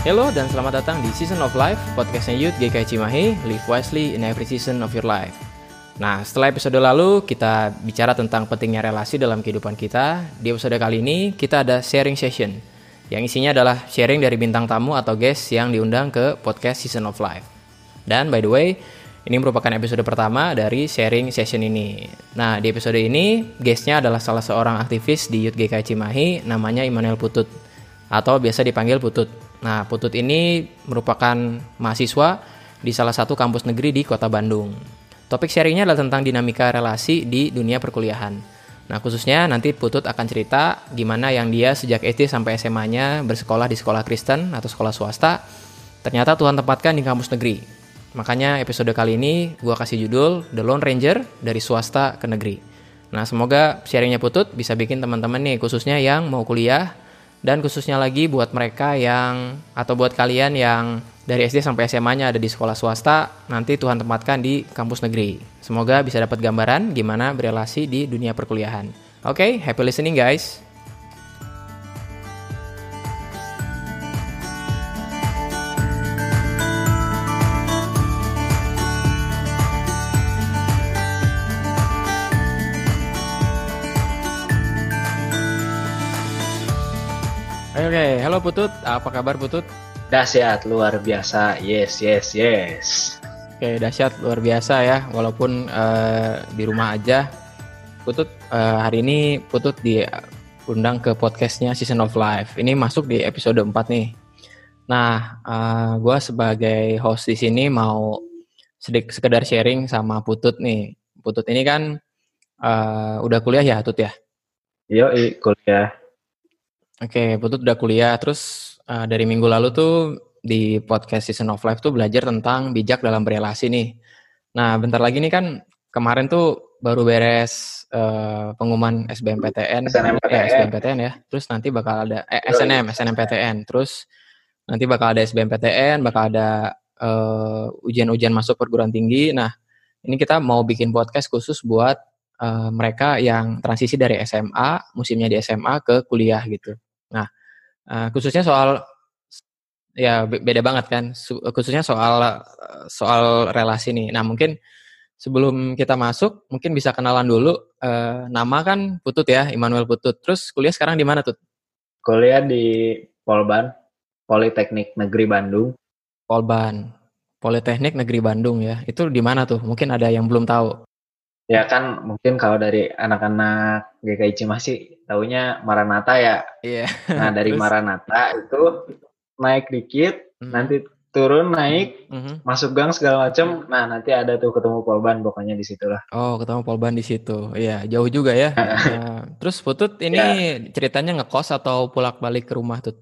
Halo dan selamat datang di Season of Life, podcastnya Youth GKI Cimahi, Live Wisely in Every Season of Your Life. Nah, setelah episode lalu kita bicara tentang pentingnya relasi dalam kehidupan kita. Di episode kali ini kita ada sharing session, yang isinya adalah sharing dari bintang tamu atau guest yang diundang ke podcast Season of Life. Dan by the way, ini merupakan episode pertama dari sharing session ini. Nah, di episode ini guestnya adalah salah seorang aktivis di Youth GKI Cimahi, namanya Immanuel Putut, atau biasa dipanggil Putut. Nah, Putut ini merupakan mahasiswa di salah satu kampus negeri di kota Bandung. Topik sharingnya adalah tentang dinamika relasi di dunia perkuliahan. Nah, khususnya nanti Putut akan cerita gimana yang dia sejak SD sampai SMA-nya bersekolah di sekolah Kristen atau sekolah swasta, ternyata Tuhan tempatkan di kampus negeri. Makanya episode kali ini gue kasih judul The Lone Ranger dari swasta ke negeri. Nah, semoga sharingnya Putut bisa bikin teman-teman nih, khususnya yang mau kuliah, dan khususnya lagi buat mereka yang atau buat kalian yang dari SD sampai SMA-nya ada di sekolah swasta, nanti Tuhan tempatkan di kampus negeri. Semoga bisa dapat gambaran gimana berelasi di dunia perkuliahan. Oke, okay, happy listening guys. Oke, okay, halo Putut, apa kabar Putut? Dahsyat, luar biasa, yes, yes, yes. Oke, okay, dahsyat, luar biasa ya, walaupun uh, di rumah aja. Putut, uh, hari ini Putut diundang ke podcastnya Season of Life. Ini masuk di episode 4 nih. Nah, uh, eh, gue sebagai host di sini mau sedikit sekedar sharing sama Putut nih. Putut ini kan uh, udah kuliah ya, Tut ya? Iya, kuliah Oke, Putut udah kuliah. Terus uh, dari minggu lalu tuh di podcast Season of Life tuh belajar tentang bijak dalam berrelasi nih. Nah, bentar lagi nih kan kemarin tuh baru beres uh, pengumuman SBMPTN, SNMPTN. Ya, SBMPTN ya. Terus nanti bakal ada eh, SNM, SNMPTN. Terus nanti bakal ada SBMPTN, bakal ada ujian ujian-ujian masuk perguruan tinggi. Nah, ini kita mau bikin podcast khusus buat uh, mereka yang transisi dari SMA, musimnya di SMA ke kuliah gitu. Nah, uh, khususnya soal ya beda banget kan, khususnya soal soal relasi nih. Nah, mungkin sebelum kita masuk, mungkin bisa kenalan dulu. Uh, nama kan Putut ya, Immanuel Putut. Terus kuliah sekarang di mana tuh? Kuliah di Polban, Politeknik Negeri Bandung. Polban, Politeknik Negeri Bandung ya. Itu di mana tuh? Mungkin ada yang belum tahu. Ya kan mungkin kalau dari anak-anak GKI Cimahi taunya Maranata ya. Iya. Nah dari Maranata itu naik dikit, mm-hmm. nanti turun naik, mm-hmm. masuk gang segala macam. Nah nanti ada tuh ketemu Polban pokoknya di situ lah. Oh ketemu Polban di situ. Iya jauh juga ya. nah, terus Putut ini ya. ceritanya ngekos atau pulang balik ke rumah tuh?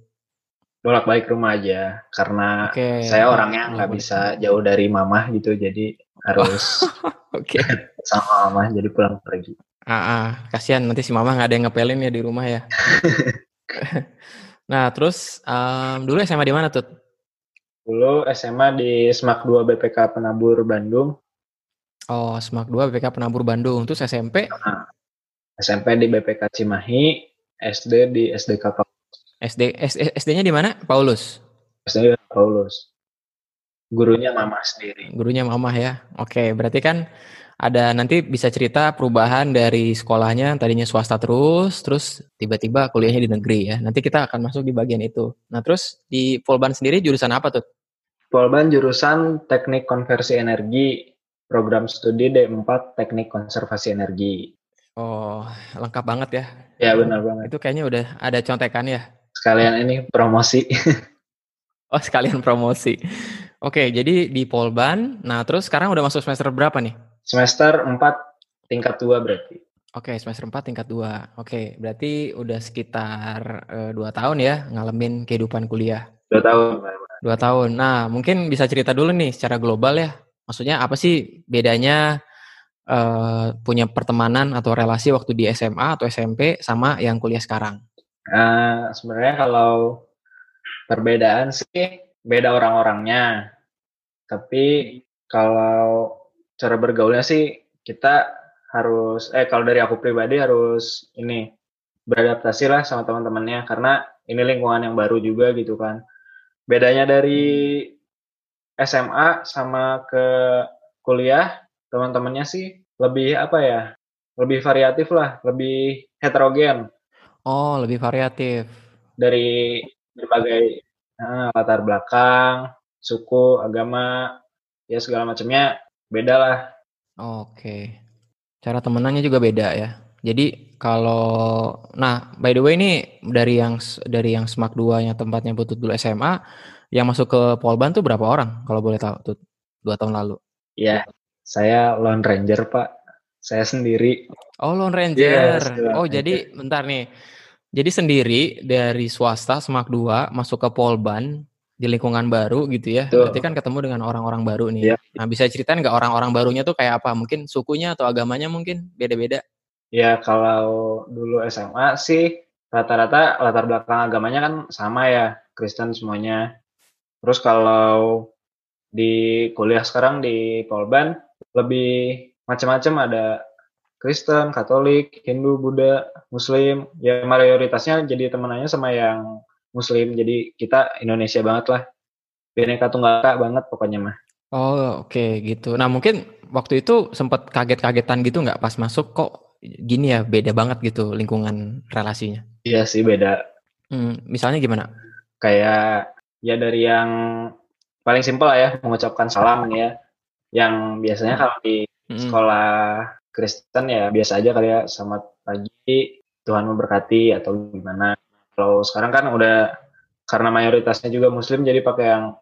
Pulang balik ke rumah aja karena okay. saya orangnya nggak bisa jauh dari mamah gitu jadi harus Oke. Okay. Sama mama jadi pulang pergi. Ah, ah. kasihan nanti si mama nggak ada yang ngepelin ya di rumah ya. nah, terus um, dulu SMA di mana tuh? Dulu SMA di SMAK 2 BPK Penabur Bandung. Oh, SMAK 2 BPK Penabur Bandung. Terus SMP? Nah, SMP di BPK Cimahi, SD di SDK Paulus. SD SD-nya di mana? Paulus. SD Paulus. Gurunya mama sendiri. Gurunya mama ya. Oke, berarti kan ada nanti bisa cerita perubahan dari sekolahnya tadinya swasta terus, terus tiba-tiba kuliahnya di negeri ya. Nanti kita akan masuk di bagian itu. Nah, terus di Polban sendiri jurusan apa tuh? Polban jurusan Teknik Konversi Energi, program studi D4 Teknik Konservasi Energi. Oh, lengkap banget ya. Ya, benar banget. Itu kayaknya udah ada contekan ya. Sekalian ini promosi. oh, sekalian promosi. Oke, jadi di Polban. Nah, terus sekarang udah masuk semester berapa nih? Semester 4 tingkat 2 berarti. Oke, semester 4 tingkat 2. Oke, berarti udah sekitar uh, eh, 2 tahun ya ngalamin kehidupan kuliah. 2 tahun. 2 tahun. Nah, mungkin bisa cerita dulu nih secara global ya. Maksudnya apa sih bedanya uh, punya pertemanan atau relasi waktu di SMA atau SMP sama yang kuliah sekarang? Uh, sebenarnya kalau perbedaan sih beda orang-orangnya. Tapi kalau cara bergaulnya sih kita harus eh kalau dari aku pribadi harus ini beradaptasi lah sama teman-temannya karena ini lingkungan yang baru juga gitu kan. bedanya dari SMA sama ke kuliah teman-temannya sih lebih apa ya lebih variatif lah lebih heterogen. Oh lebih variatif. Dari berbagai uh, latar belakang suku agama ya segala macamnya beda lah oke cara temenannya juga beda ya jadi kalau nah by the way ini dari yang dari yang SMAK 2 nya tempatnya Butut dulu SMA yang masuk ke Polban tuh berapa orang kalau boleh tahu tuh dua tahun lalu? Iya, saya Lone Ranger Pak. Saya sendiri. Oh Lone Ranger. Yes, oh Ranger. jadi bentar nih. Jadi sendiri dari swasta SMAK 2 masuk ke Polban di lingkungan baru gitu ya. Tuh. Berarti kan ketemu dengan orang-orang baru nih. Ya. Nah bisa ceritain nggak orang-orang barunya tuh kayak apa? Mungkin sukunya atau agamanya mungkin beda-beda? Ya kalau dulu SMA sih rata-rata latar belakang agamanya kan sama ya, Kristen semuanya. Terus kalau di kuliah sekarang di Polban lebih macam-macam ada Kristen, Katolik, Hindu, Buddha, Muslim. Ya mayoritasnya jadi temenannya sama yang Muslim. Jadi kita Indonesia banget lah. Bineka Tunggal Ika banget pokoknya mah. Oh oke okay, gitu. Nah mungkin waktu itu sempat kaget-kagetan gitu nggak pas masuk kok gini ya beda banget gitu lingkungan relasinya. Iya sih beda. Hmm, misalnya gimana? Kayak ya dari yang paling simpel lah ya mengucapkan salam ya. Yang biasanya kalau di hmm. sekolah Kristen ya biasa aja kali ya selamat pagi Tuhan memberkati atau gimana. Kalau sekarang kan udah karena mayoritasnya juga Muslim jadi pakai yang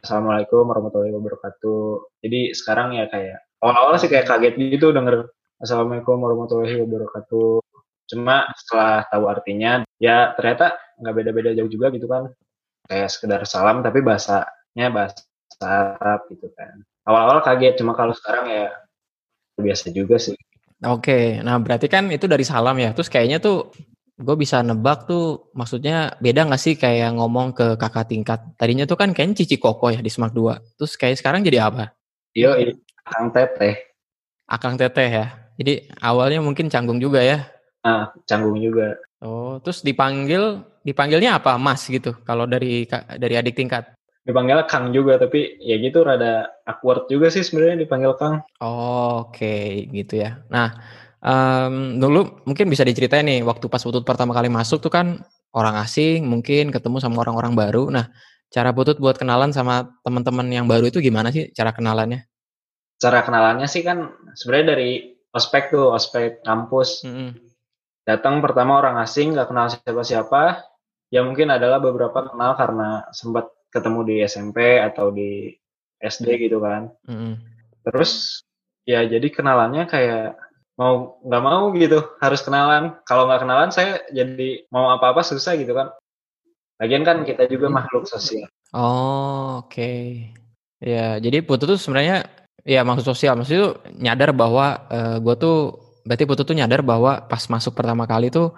Assalamualaikum warahmatullahi wabarakatuh. Jadi sekarang ya kayak awal-awal sih kayak kaget gitu denger Assalamualaikum warahmatullahi wabarakatuh. Cuma setelah tahu artinya, ya ternyata nggak beda-beda jauh juga gitu kan. Kayak sekedar salam, tapi bahasanya bahasa Arab gitu kan. Awal-awal kaget, cuma kalau sekarang ya biasa juga sih. Oke, nah berarti kan itu dari salam ya. Terus kayaknya tuh gue bisa nebak tuh maksudnya beda gak sih kayak ngomong ke kakak tingkat. Tadinya tuh kan kayaknya Cici Koko ya di Semak 2. Terus kayak sekarang jadi apa? Yo, Kang Teteh. Akang Teteh ya? Jadi awalnya mungkin canggung juga ya? Ah, canggung juga. Oh, terus dipanggil dipanggilnya apa? Mas gitu. Kalau dari dari adik tingkat. Dipanggil Kang juga, tapi ya gitu rada awkward juga sih sebenarnya dipanggil Kang. Oh, Oke, okay. gitu ya. Nah, um, dulu mungkin bisa diceritain nih waktu pas Putut pertama kali masuk tuh kan orang asing, mungkin ketemu sama orang-orang baru. Nah, cara Putut buat kenalan sama teman-teman yang baru itu gimana sih cara kenalannya? Cara kenalannya sih kan sebenarnya dari ospek tuh ospek kampus mm-hmm. datang pertama orang asing nggak kenal siapa-siapa ya mungkin adalah beberapa kenal karena sempat ketemu di SMP atau di SD gitu kan mm-hmm. terus ya jadi kenalannya kayak mau nggak mau gitu harus kenalan kalau nggak kenalan saya jadi mau apa-apa susah gitu kan lagian kan kita juga makhluk sosial oh oke okay. ya jadi putu tuh sebenarnya Iya maksud sosial, maksud itu nyadar bahwa uh, eh, gue tuh berarti Putu tuh nyadar bahwa pas masuk pertama kali tuh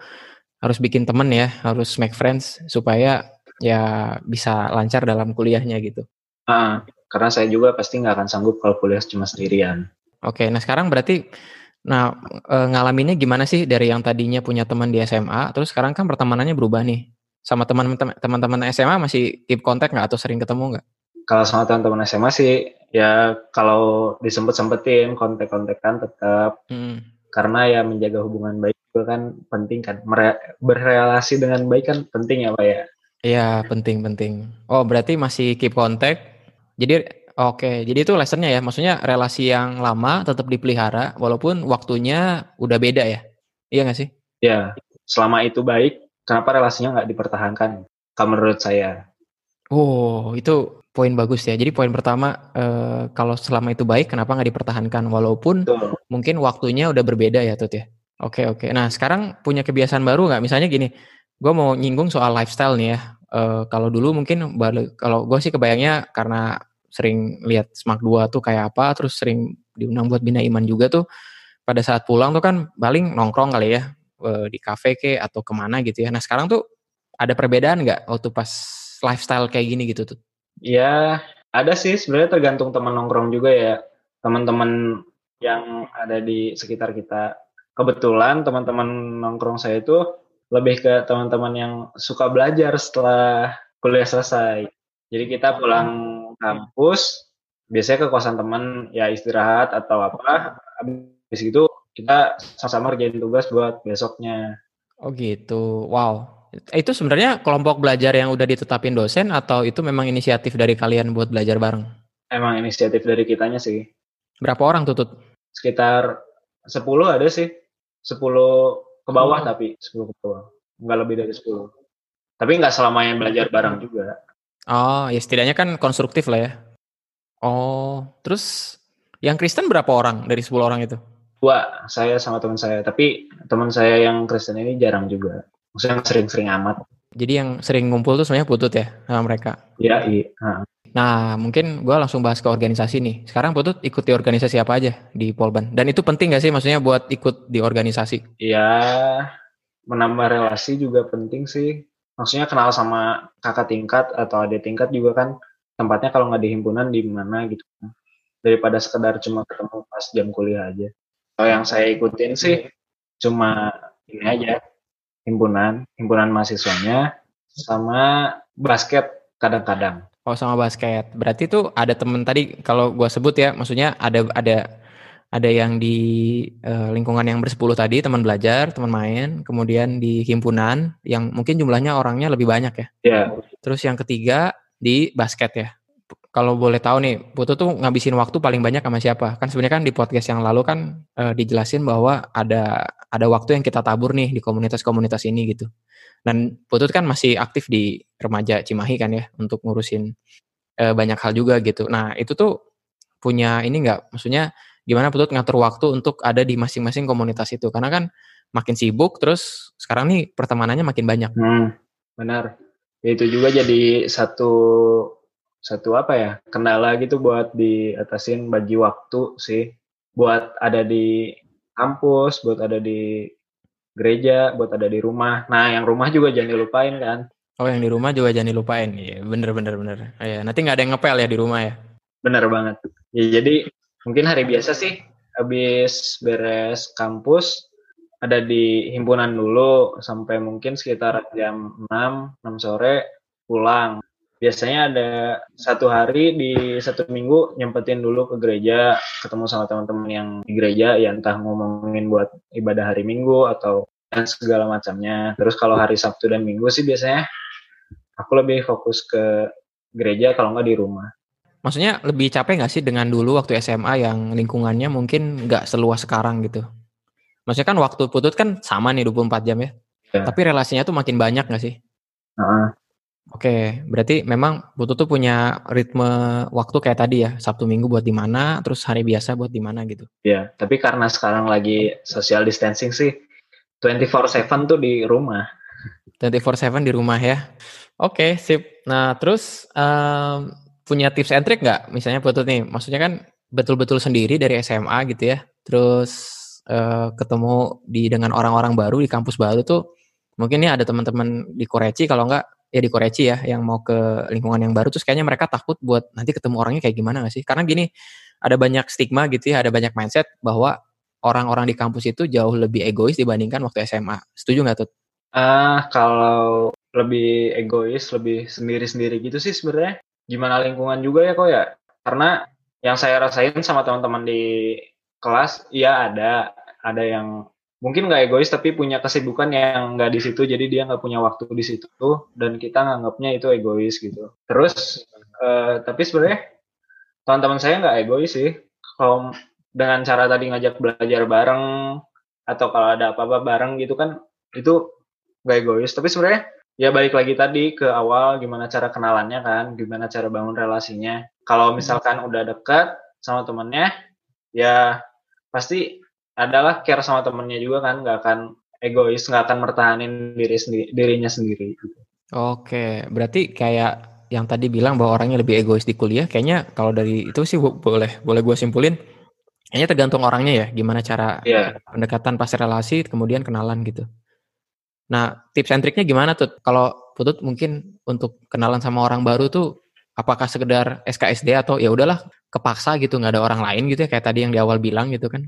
harus bikin temen ya, harus make friends supaya ya bisa lancar dalam kuliahnya gitu. Ah, karena saya juga pasti nggak akan sanggup kalau kuliah cuma sendirian. Oke, nah sekarang berarti nah e, ngalaminnya gimana sih dari yang tadinya punya teman di SMA, terus sekarang kan pertemanannya berubah nih. Sama teman-teman SMA masih keep kontak nggak atau sering ketemu nggak? Kalau sama teman-teman SMA sih ya kalau disempet sempetin kontek-kontekan tetap hmm. karena ya menjaga hubungan baik itu kan penting kan Mere berrelasi dengan baik kan penting ya pak ya iya penting penting oh berarti masih keep kontak jadi oke jadi itu lessonnya ya maksudnya relasi yang lama tetap dipelihara walaupun waktunya udah beda ya iya nggak sih ya selama itu baik kenapa relasinya nggak dipertahankan kalau menurut saya oh itu poin bagus ya. Jadi poin pertama eh, kalau selama itu baik, kenapa nggak dipertahankan walaupun Betul. mungkin waktunya udah berbeda ya Tut ya. Oke oke. Nah sekarang punya kebiasaan baru nggak? Misalnya gini, gue mau nyinggung soal lifestyle nih ya. Eh, kalau dulu mungkin kalau gue sih kebayangnya karena sering lihat Smak 2 tuh kayak apa, terus sering diundang buat bina iman juga tuh. Pada saat pulang tuh kan paling nongkrong kali ya eh, di kafe ke atau ke mana gitu ya. Nah sekarang tuh ada perbedaan nggak waktu pas lifestyle kayak gini gitu tuh? Ya, ada sih sebenarnya tergantung teman nongkrong juga ya. Teman-teman yang ada di sekitar kita. Kebetulan teman-teman nongkrong saya itu lebih ke teman-teman yang suka belajar setelah kuliah selesai. Jadi kita pulang kampus, biasanya ke kosan teman ya istirahat atau apa. Habis itu kita sama-sama kerjain tugas buat besoknya. Oh gitu. Wow. Itu sebenarnya kelompok belajar yang udah ditetapin dosen atau itu memang inisiatif dari kalian buat belajar bareng? Emang inisiatif dari kitanya sih. Berapa orang tutut? Sekitar 10 ada sih. 10 ke bawah oh. tapi 10 ke bawah. Enggak lebih dari 10. Tapi nggak selamanya belajar bareng juga. Oh, ya setidaknya kan konstruktif lah ya. Oh, terus yang Kristen berapa orang dari 10 orang itu? Dua, saya sama teman saya. Tapi teman saya yang Kristen ini jarang juga. Maksudnya sering-sering amat. Jadi yang sering ngumpul tuh sebenarnya putut ya sama mereka? Iya, iya. Nah, mungkin gue langsung bahas ke organisasi nih. Sekarang Putut ikut di organisasi apa aja di Polban? Dan itu penting gak sih maksudnya buat ikut di organisasi? Iya, menambah relasi juga penting sih. Maksudnya kenal sama kakak tingkat atau adik tingkat juga kan tempatnya kalau nggak di himpunan di mana gitu. Daripada sekedar cuma ketemu pas jam kuliah aja. Kalau yang saya ikutin sih cuma ini aja, himpunan, himpunan mahasiswanya, sama basket kadang-kadang. Oh sama basket. Berarti tuh ada temen tadi kalau gua sebut ya, maksudnya ada ada ada yang di uh, lingkungan yang bersepuluh tadi teman belajar, teman main, kemudian di himpunan yang mungkin jumlahnya orangnya lebih banyak ya. Iya. Yeah. Terus yang ketiga di basket ya. Kalau boleh tahu nih, Putu tuh ngabisin waktu paling banyak sama siapa? Kan sebenarnya kan di podcast yang lalu kan uh, dijelasin bahwa ada ada waktu yang kita tabur nih di komunitas-komunitas ini gitu. Dan Putut kan masih aktif di remaja Cimahi kan ya untuk ngurusin uh, banyak hal juga gitu. Nah itu tuh punya ini nggak? Maksudnya gimana Putut ngatur waktu untuk ada di masing-masing komunitas itu? Karena kan makin sibuk terus sekarang nih pertemanannya makin banyak. Hmm, benar. Itu juga jadi satu satu apa ya kendala gitu buat diatasin bagi waktu sih. Buat ada di kampus buat ada di gereja buat ada di rumah. Nah yang rumah juga jangan dilupain kan. Oh yang di rumah juga jangan dilupain. Iya bener bener bener ya nanti nggak ada yang ngepel ya di rumah ya? Bener banget. Ya jadi mungkin hari biasa sih habis beres kampus ada di himpunan dulu sampai mungkin sekitar jam 6 6 sore pulang. Biasanya ada satu hari di satu minggu nyempetin dulu ke gereja ketemu sama teman-teman yang di gereja ya entah ngomongin buat ibadah hari minggu atau dan segala macamnya. Terus kalau hari Sabtu dan Minggu sih biasanya aku lebih fokus ke gereja kalau nggak di rumah maksudnya lebih capek nggak sih dengan dulu waktu SMA yang lingkungannya mungkin nggak seluas sekarang gitu maksudnya kan waktu putut kan sama nih 24 jam ya, ya. tapi relasinya tuh makin banyak nggak sih uh -uh. Oke, berarti memang butuh tuh punya ritme waktu kayak tadi ya, Sabtu Minggu buat di mana, terus hari biasa buat di mana gitu. Iya, tapi karena sekarang lagi social distancing sih, 24/7 tuh di rumah. 24/7 di rumah ya. Oke, sip. Nah, terus um, punya tips and trick nggak? Misalnya butuh nih, maksudnya kan betul-betul sendiri dari SMA gitu ya, terus uh, ketemu di dengan orang-orang baru di kampus baru tuh, mungkin nih ada teman-teman di Koreci kalau nggak ya di Koreci ya yang mau ke lingkungan yang baru terus kayaknya mereka takut buat nanti ketemu orangnya kayak gimana gak sih? Karena gini, ada banyak stigma gitu ya, ada banyak mindset bahwa orang-orang di kampus itu jauh lebih egois dibandingkan waktu SMA. Setuju nggak tuh? Ah, kalau lebih egois, lebih sendiri-sendiri gitu sih sebenarnya gimana lingkungan juga ya kok ya. Karena yang saya rasain sama teman-teman di kelas, ya ada ada yang mungkin nggak egois tapi punya kesibukan yang nggak di situ jadi dia nggak punya waktu di situ dan kita nganggapnya itu egois gitu. Terus uh, tapi sebenarnya teman-teman saya nggak egois sih. Kalau dengan cara tadi ngajak belajar bareng atau kalau ada apa-apa bareng gitu kan itu nggak egois. Tapi sebenarnya ya balik lagi tadi ke awal gimana cara kenalannya kan gimana cara bangun relasinya kalau misalkan udah dekat sama temennya ya pasti adalah care sama temennya juga kan nggak akan egois nggak akan mertahanin diri sendiri dirinya sendiri gitu. Oke, berarti kayak yang tadi bilang bahwa orangnya lebih egois di kuliah, kayaknya kalau dari itu sih boleh boleh gue simpulin, kayaknya tergantung orangnya ya, gimana cara yeah. pendekatan pas relasi, kemudian kenalan gitu. Nah, tips and triknya gimana tuh? Kalau Putut mungkin untuk kenalan sama orang baru tuh, apakah sekedar SKSD atau ya udahlah kepaksa gitu, nggak ada orang lain gitu ya, kayak tadi yang di awal bilang gitu kan?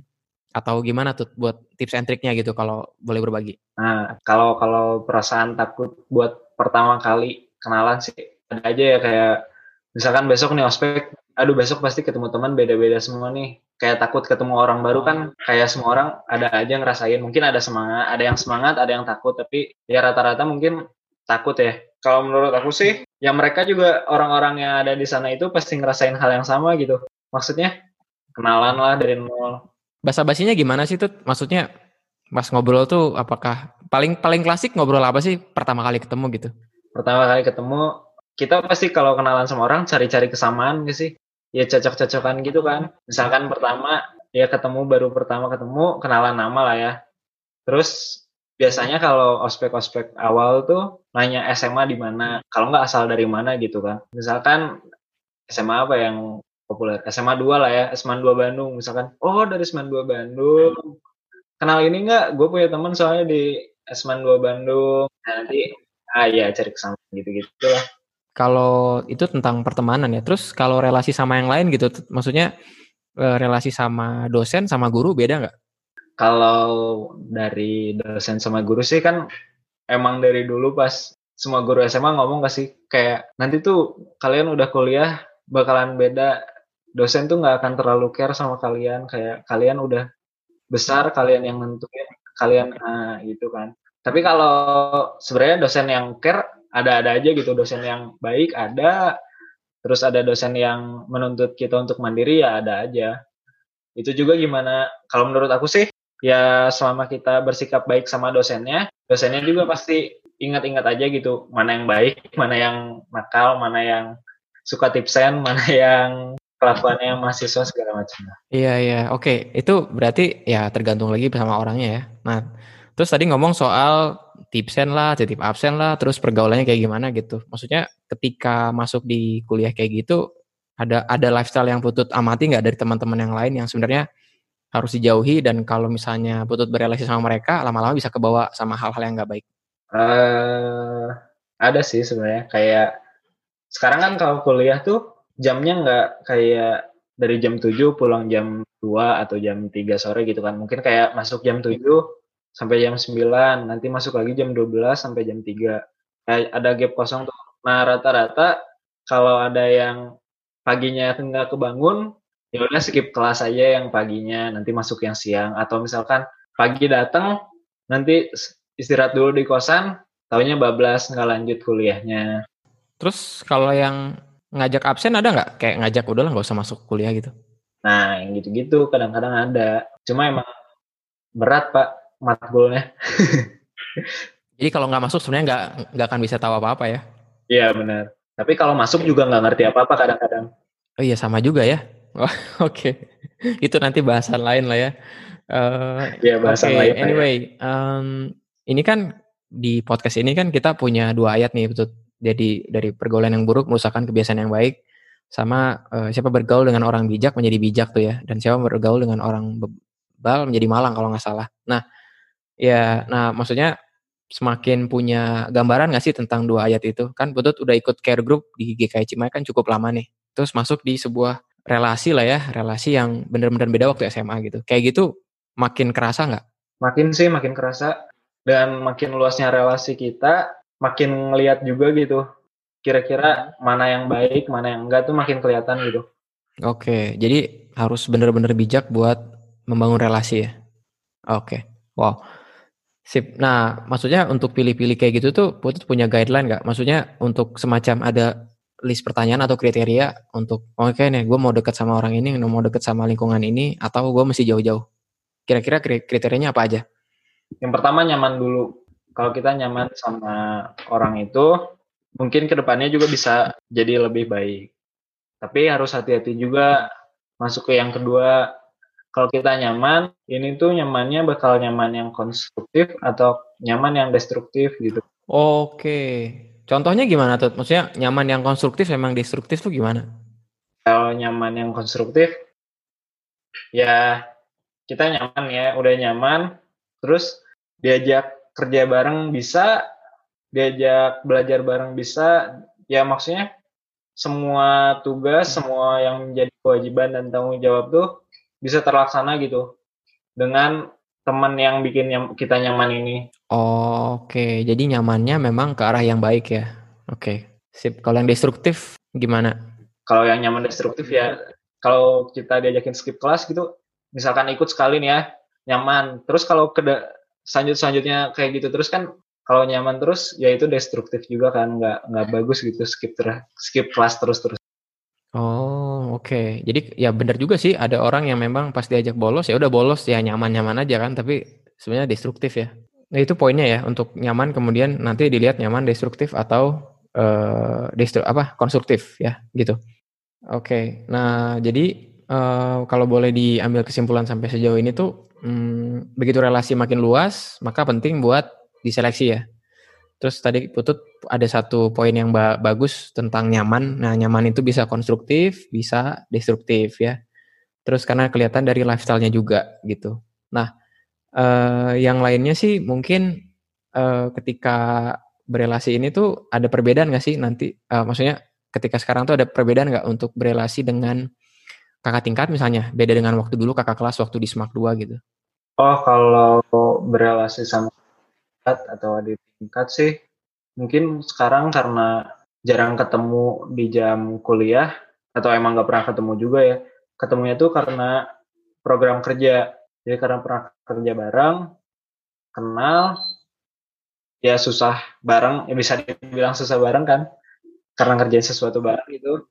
atau gimana tuh buat tips and triknya gitu kalau boleh berbagi? Nah, kalau kalau perasaan takut buat pertama kali kenalan sih ada aja ya kayak misalkan besok nih ospek aduh besok pasti ketemu teman beda-beda semua nih kayak takut ketemu orang baru kan kayak semua orang ada aja ngerasain. Mungkin ada semangat ada yang semangat ada yang takut. Tapi ya rata-rata mungkin takut ya. Kalau menurut aku sih ya mereka juga orang-orang yang ada di sana itu pasti ngerasain hal yang sama gitu. Maksudnya kenalan lah dari nol. Bahasa basinya gimana sih tuh maksudnya pas ngobrol tuh apakah paling paling klasik ngobrol apa sih pertama kali ketemu gitu? Pertama kali ketemu kita pasti kalau kenalan sama orang cari-cari kesamaan gitu sih ya cocok-cocokan gitu kan. Misalkan pertama ya ketemu baru pertama ketemu kenalan nama lah ya. Terus biasanya kalau ospek-ospek awal tuh nanya SMA di mana kalau nggak asal dari mana gitu kan. Misalkan SMA apa yang populer? SMA 2 lah ya SMA 2 Bandung. Misalkan oh dari SMA 2 Bandung. Kenal ini nggak? Gue punya teman soalnya di SMA 2 Bandung. Nanti ah ya cari kesamaan gitu-gitu lah kalau itu tentang pertemanan ya. Terus kalau relasi sama yang lain gitu, maksudnya eh, relasi sama dosen sama guru beda nggak? Kalau dari dosen sama guru sih kan emang dari dulu pas semua guru SMA ngomong gak sih kayak nanti tuh kalian udah kuliah bakalan beda dosen tuh nggak akan terlalu care sama kalian kayak kalian udah besar kalian yang nentuin kalian nah, gitu kan tapi kalau sebenarnya dosen yang care ada-ada aja gitu dosen yang baik ada terus ada dosen yang menuntut kita untuk mandiri ya ada aja. Itu juga gimana? Kalau menurut aku sih ya selama kita bersikap baik sama dosennya dosennya juga pasti ingat-ingat aja gitu mana yang baik mana yang nakal mana yang suka tipsen mana yang kelakuannya mahasiswa segala macam. Iya iya. Oke itu berarti ya tergantung lagi sama orangnya ya. Nah terus tadi ngomong soal tipsen lah, titip absen lah, terus pergaulannya kayak gimana gitu. Maksudnya ketika masuk di kuliah kayak gitu, ada ada lifestyle yang putut amati nggak dari teman-teman yang lain yang sebenarnya harus dijauhi dan kalau misalnya putut berrelasi sama mereka, lama-lama bisa kebawa sama hal-hal yang nggak baik. Uh, ada sih sebenarnya kayak sekarang kan kalau kuliah tuh jamnya nggak kayak dari jam 7 pulang jam 2 atau jam 3 sore gitu kan. Mungkin kayak masuk jam 7 sampai jam 9, nanti masuk lagi jam 12 sampai jam 3. Nah, ada gap kosong tuh. Nah, rata-rata kalau ada yang paginya nggak kebangun, ya udah skip kelas aja yang paginya, nanti masuk yang siang atau misalkan pagi datang nanti istirahat dulu di kosan, taunya bablas nggak lanjut kuliahnya. Terus kalau yang ngajak absen ada nggak? Kayak ngajak udah lah nggak usah masuk kuliah gitu? Nah, yang gitu-gitu kadang-kadang ada. Cuma emang berat pak matkulnya. Jadi kalau nggak masuk sebenarnya nggak nggak akan bisa tahu apa-apa ya? Iya benar. Tapi kalau masuk juga nggak ngerti apa-apa kadang-kadang. Oh iya sama juga ya. Oh, Oke, okay. itu nanti bahasan lain lah ya. Uh, iya bahasan okay. lain. Anyway, ya. um, ini kan di podcast ini kan kita punya dua ayat nih betul. Jadi dari pergaulan yang buruk merusakkan kebiasaan yang baik, sama uh, siapa bergaul dengan orang bijak menjadi bijak tuh ya, dan siapa bergaul dengan orang bebal menjadi malang kalau nggak salah. Nah, Ya, nah maksudnya semakin punya gambaran nggak sih tentang dua ayat itu? Kan Putut udah ikut care group di GKI Cimahi kan cukup lama nih. Terus masuk di sebuah relasi lah ya, relasi yang benar-benar beda waktu SMA gitu. Kayak gitu makin kerasa nggak? Makin sih, makin kerasa. Dan makin luasnya relasi kita, makin ngeliat juga gitu. Kira-kira mana yang baik, mana yang enggak tuh makin kelihatan gitu. Oke, jadi harus benar-benar bijak buat membangun relasi ya. Oke, wow. Sip. Nah, maksudnya untuk pilih-pilih kayak gitu tuh Putut punya guideline nggak? Maksudnya untuk semacam ada list pertanyaan atau kriteria untuk oke okay nih gue mau deket sama orang ini, mau deket sama lingkungan ini, atau gue mesti jauh-jauh. Kira-kira kriterianya apa aja? Yang pertama nyaman dulu. Kalau kita nyaman sama orang itu, mungkin ke depannya juga bisa jadi lebih baik. Tapi harus hati-hati juga masuk ke yang kedua kalau kita nyaman, ini tuh nyamannya bakal nyaman yang konstruktif atau nyaman yang destruktif gitu. Oke. Contohnya gimana tuh? Maksudnya nyaman yang konstruktif emang destruktif tuh gimana? Kalau nyaman yang konstruktif, ya kita nyaman ya, udah nyaman, terus diajak kerja bareng bisa, diajak belajar bareng bisa, ya maksudnya semua tugas, semua yang menjadi kewajiban dan tanggung jawab tuh bisa terlaksana gitu dengan teman yang bikin nyam, kita nyaman ini. Oh, Oke, okay. jadi nyamannya memang ke arah yang baik ya. Oke, okay. sip. Kalau yang destruktif gimana? Kalau yang nyaman destruktif ya kalau kita diajakin skip kelas gitu, misalkan ikut sekali nih ya, nyaman. Terus kalau ke selanjut selanjutnya kayak gitu terus kan kalau nyaman terus ya itu destruktif juga kan nggak nggak bagus gitu skip ter skip kelas terus terus oh oke jadi ya benar juga sih ada orang yang memang pas diajak bolos ya udah bolos ya nyaman nyaman aja kan tapi sebenarnya destruktif ya nah itu poinnya ya untuk nyaman kemudian nanti dilihat nyaman destruktif atau uh, destru apa konstruktif ya gitu oke nah jadi uh, kalau boleh diambil kesimpulan sampai sejauh ini tuh hmm, begitu relasi makin luas maka penting buat diseleksi ya. Terus tadi Putut ada satu poin yang ba bagus tentang nyaman. Nah, nyaman itu bisa konstruktif, bisa destruktif ya. Terus karena kelihatan dari lifestyle-nya juga gitu. Nah, eh, yang lainnya sih mungkin eh, ketika berelasi ini tuh ada perbedaan nggak sih nanti? Eh, maksudnya ketika sekarang tuh ada perbedaan nggak untuk berelasi dengan kakak tingkat misalnya? Beda dengan waktu dulu kakak kelas waktu di SMAK 2 gitu. Oh, kalau berelasi sama atau di tingkat sih. Mungkin sekarang karena jarang ketemu di jam kuliah atau emang gak pernah ketemu juga ya. Ketemunya tuh karena program kerja. Jadi karena pernah kerja bareng kenal ya susah bareng ya bisa dibilang susah bareng kan. Karena ngerjain sesuatu bareng itu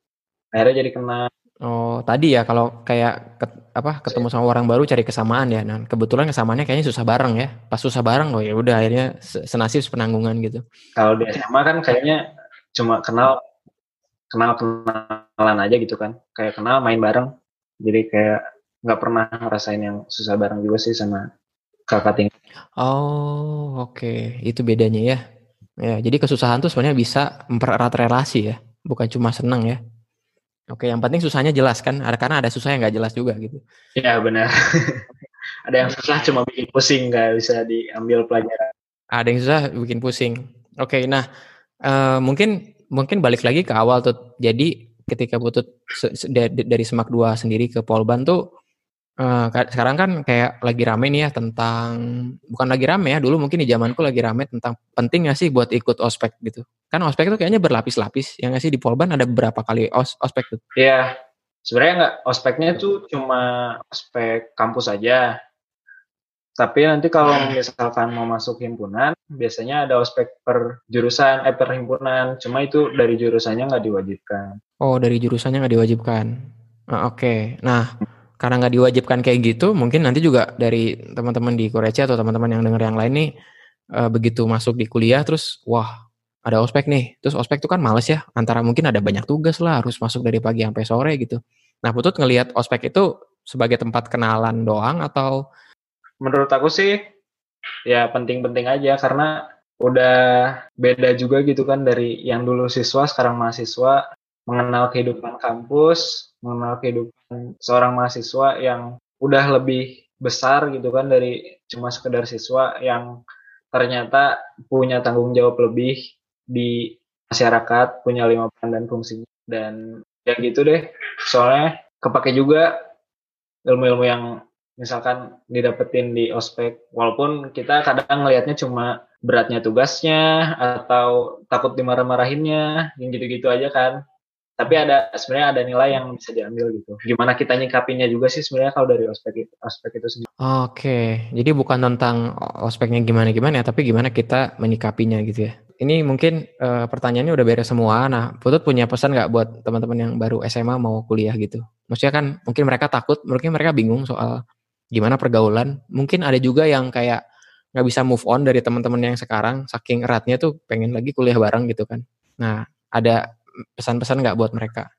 akhirnya jadi kenal Oh, tadi ya kalau kayak ke, apa ketemu sama orang baru cari kesamaan ya. Nah, kebetulan kesamaannya kayaknya susah bareng ya. Pas susah bareng oh ya udah akhirnya senasib penanggungan gitu. Kalau di SMA kan kayaknya cuma kenal kenal kenalan aja gitu kan. Kayak kenal main bareng. Jadi kayak nggak pernah ngerasain yang susah bareng juga sih sama kakak tingkat. Oh, oke. Okay. Itu bedanya ya. Ya, jadi kesusahan tuh sebenarnya bisa mempererat relasi ya, bukan cuma senang ya. Oke, yang penting susahnya jelas kan, ada karena ada susah yang nggak jelas juga gitu. Iya benar. ada yang susah cuma bikin pusing nggak bisa diambil pelajaran. Ada yang susah bikin pusing. Oke, nah uh, mungkin mungkin balik lagi ke awal tuh. Jadi ketika Putut dari Semak 2 sendiri ke Polban tuh Uh, sekarang kan kayak lagi rame nih ya tentang bukan lagi rame ya dulu mungkin di zamanku lagi rame tentang penting gak sih buat ikut ospek gitu? Kan ospek itu kayaknya berlapis-lapis yang nggak sih? Di Polban ada beberapa kali os ospek tuh. Iya sebenarnya nggak ospeknya tuh cuma ospek kampus aja. Tapi nanti kalau misalkan mau masuk himpunan biasanya ada ospek per jurusan eh per himpunan. Cuma itu dari jurusannya nggak diwajibkan. Oh dari jurusannya nggak diwajibkan. Uh, oke. Okay. nah karena nggak diwajibkan kayak gitu, mungkin nanti juga dari teman-teman di Korea atau teman-teman yang dengar yang lain nih, uh, begitu masuk di kuliah terus, wah ada ospek nih, terus ospek itu kan males ya, antara mungkin ada banyak tugas lah, harus masuk dari pagi sampai sore gitu. Nah Putut ngelihat ospek itu sebagai tempat kenalan doang atau? Menurut aku sih, ya penting-penting aja karena udah beda juga gitu kan dari yang dulu siswa sekarang mahasiswa mengenal kehidupan kampus mengenal kehidupan seorang mahasiswa yang udah lebih besar gitu kan dari cuma sekedar siswa yang ternyata punya tanggung jawab lebih di masyarakat, punya lima peran dan fungsinya. Dan ya gitu deh. Soalnya kepake juga ilmu-ilmu yang misalkan didapetin di ospek. Walaupun kita kadang ngelihatnya cuma beratnya tugasnya atau takut dimarah-marahinnya yang gitu-gitu aja kan tapi ada sebenarnya ada nilai yang bisa diambil gitu. Gimana kita nyikapinya juga sih sebenarnya kalau dari ospek itu, ospek itu sendiri. Oke, jadi bukan tentang ospeknya gimana gimana ya, tapi gimana kita menyikapinya gitu ya. Ini mungkin uh, pertanyaannya udah beres semua. Nah, Putut punya pesan nggak buat teman-teman yang baru SMA mau kuliah gitu? Maksudnya kan mungkin mereka takut, mungkin mereka bingung soal gimana pergaulan. Mungkin ada juga yang kayak nggak bisa move on dari teman-teman yang sekarang, saking eratnya tuh pengen lagi kuliah bareng gitu kan. Nah, ada pesan-pesan nggak buat mereka?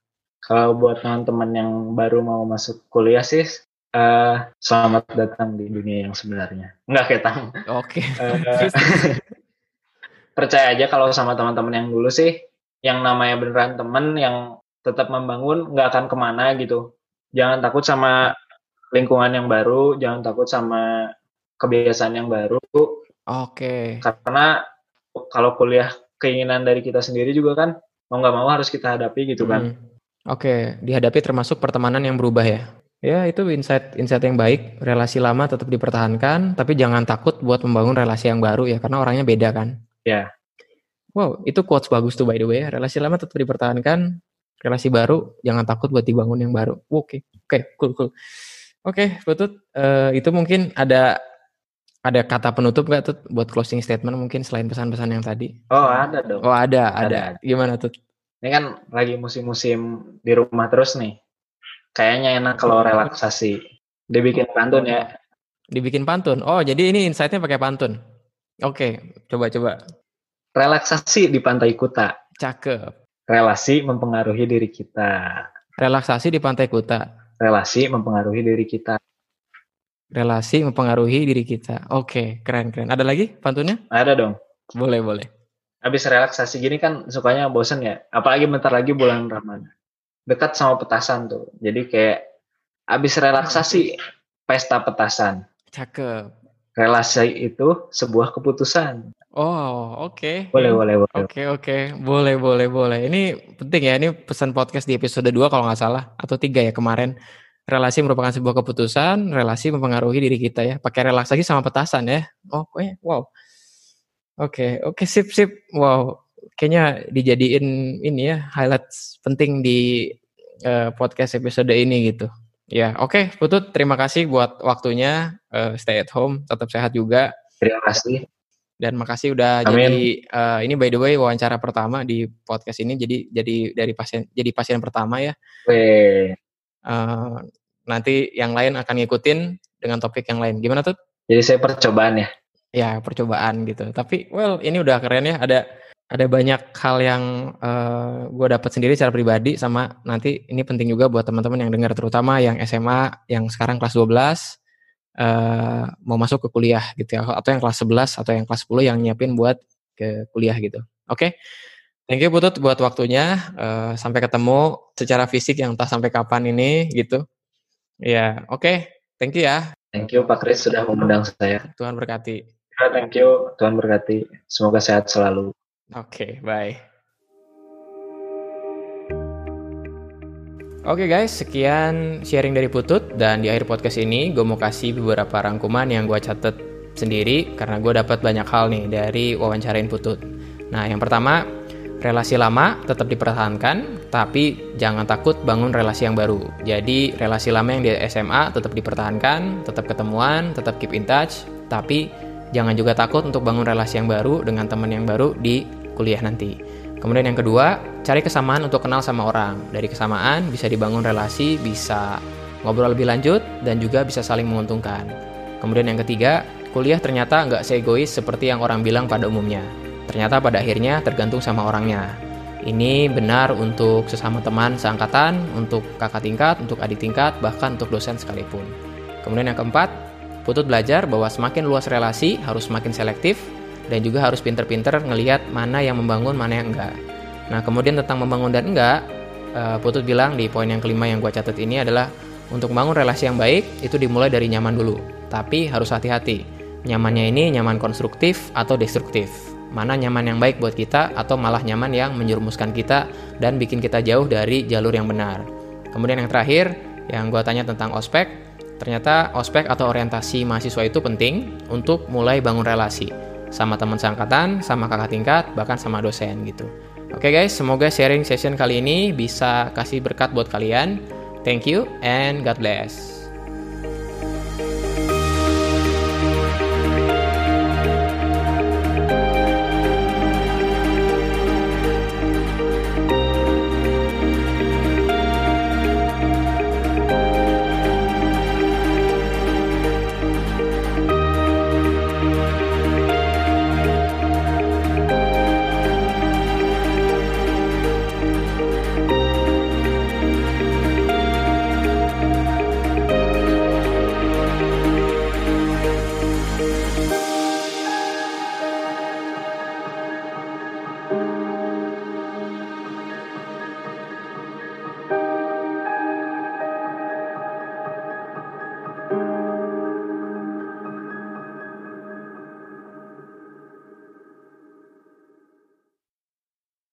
Kalau buat teman-teman yang baru mau masuk kuliah sih, uh, selamat datang di dunia yang sebenarnya. Enggak kayak tamu. Oke. Okay. Uh, percaya aja kalau sama teman-teman yang dulu sih, yang namanya beneran teman yang tetap membangun, nggak akan ke mana gitu. Jangan takut sama lingkungan yang baru, jangan takut sama kebiasaan yang baru. Oke. Okay. Karena kalau kuliah keinginan dari kita sendiri juga kan mau nggak mau harus kita hadapi gitu kan. Hmm. Oke, okay. dihadapi termasuk pertemanan yang berubah ya. Ya itu insight insight yang baik. Relasi lama tetap dipertahankan, tapi jangan takut buat membangun relasi yang baru ya, karena orangnya beda kan. Ya. Yeah. Wow, itu quotes bagus tuh by the way. Relasi lama tetap dipertahankan, relasi baru jangan takut buat dibangun yang baru oke okay. oke okay, cool cool oke okay, Putut uh, itu mungkin ada ada kata penutup gak tuh buat closing statement mungkin selain pesan-pesan yang tadi. Oh ada dong. Oh ada ada, ada. gimana tuh ini kan lagi musim-musim di rumah terus nih. Kayaknya enak kalau relaksasi. Dibikin pantun ya. Dibikin pantun. Oh jadi ini insightnya pakai pantun. Oke coba coba. Relaksasi di pantai Kuta. Cakep. Relasi mempengaruhi diri kita. Relaksasi di Pantai Kuta. Relasi mempengaruhi diri kita. Relasi mempengaruhi diri kita. Oke, keren keren. Ada lagi pantunnya? Ada dong. Boleh boleh. Habis relaksasi gini kan sukanya bosen ya. Apalagi bentar lagi bulan Ramadan. Dekat sama petasan tuh. Jadi kayak habis relaksasi pesta petasan. Cakep. Relasi itu sebuah keputusan. Oh, oke. Okay. Boleh, boleh, boleh. Oke, okay, oke. Okay. Boleh, boleh, boleh. Ini penting ya. Ini pesan podcast di episode 2 kalau nggak salah. Atau 3 ya kemarin. Relasi merupakan sebuah keputusan, relasi mempengaruhi diri kita ya. Pakai relaksasi sama petasan ya. Oh, eh, wow. Oke, okay, oke, okay, sip, sip. Wow, kayaknya dijadiin ini ya, highlight penting di uh, podcast episode ini gitu. Ya, oke, okay, Putut, terima kasih buat waktunya. Uh, stay at home, tetap sehat juga. Terima kasih dan makasih udah Amin. jadi uh, ini by the way wawancara pertama di podcast ini jadi jadi dari pasien jadi pasien pertama ya. Uh, nanti yang lain akan ngikutin dengan topik yang lain. Gimana tuh? Jadi saya percobaan ya. Ya percobaan gitu. Tapi well ini udah keren ya. Ada ada banyak hal yang uh, eh, gue dapat sendiri secara pribadi sama nanti ini penting juga buat teman-teman yang dengar terutama yang SMA yang sekarang kelas 12 uh, mau masuk ke kuliah gitu ya atau yang kelas 11 atau yang kelas 10 yang nyiapin buat ke kuliah gitu. Oke. Okay? Thank you Putut buat waktunya. Uh, sampai ketemu secara fisik yang entah sampai kapan ini gitu. Ya, oke. Okay. Thank you ya. Thank you Pak Kris sudah mengundang saya. Tuhan berkati. Ya, thank you. Tuhan berkati. Semoga sehat selalu. Oke, okay, bye. Oke okay guys, sekian sharing dari Putut dan di akhir podcast ini gue mau kasih beberapa rangkuman yang gue catet sendiri karena gue dapat banyak hal nih dari wawancarain Putut. Nah yang pertama, relasi lama tetap dipertahankan, tapi jangan takut bangun relasi yang baru. Jadi relasi lama yang di SMA tetap dipertahankan, tetap ketemuan, tetap keep in touch, tapi jangan juga takut untuk bangun relasi yang baru dengan teman yang baru di kuliah nanti. Kemudian yang kedua, cari kesamaan untuk kenal sama orang. Dari kesamaan bisa dibangun relasi, bisa ngobrol lebih lanjut, dan juga bisa saling menguntungkan. Kemudian yang ketiga, kuliah ternyata nggak seegois seperti yang orang bilang pada umumnya. Ternyata pada akhirnya tergantung sama orangnya. Ini benar untuk sesama teman seangkatan, untuk kakak tingkat, untuk adik tingkat, bahkan untuk dosen sekalipun. Kemudian yang keempat, Putut belajar bahwa semakin luas relasi harus semakin selektif, dan juga harus pinter-pinter ngelihat mana yang membangun mana yang enggak. Nah kemudian tentang membangun dan enggak, uh, Putut bilang di poin yang kelima yang gue catat ini adalah untuk membangun relasi yang baik itu dimulai dari nyaman dulu, tapi harus hati-hati. Nyamannya ini nyaman konstruktif atau destruktif. Mana nyaman yang baik buat kita atau malah nyaman yang menjerumuskan kita dan bikin kita jauh dari jalur yang benar. Kemudian yang terakhir, yang gue tanya tentang ospek, ternyata ospek atau orientasi mahasiswa itu penting untuk mulai bangun relasi sama teman seangkatan, sama kakak tingkat, bahkan sama dosen gitu. Oke okay guys, semoga sharing session kali ini bisa kasih berkat buat kalian. Thank you and God bless.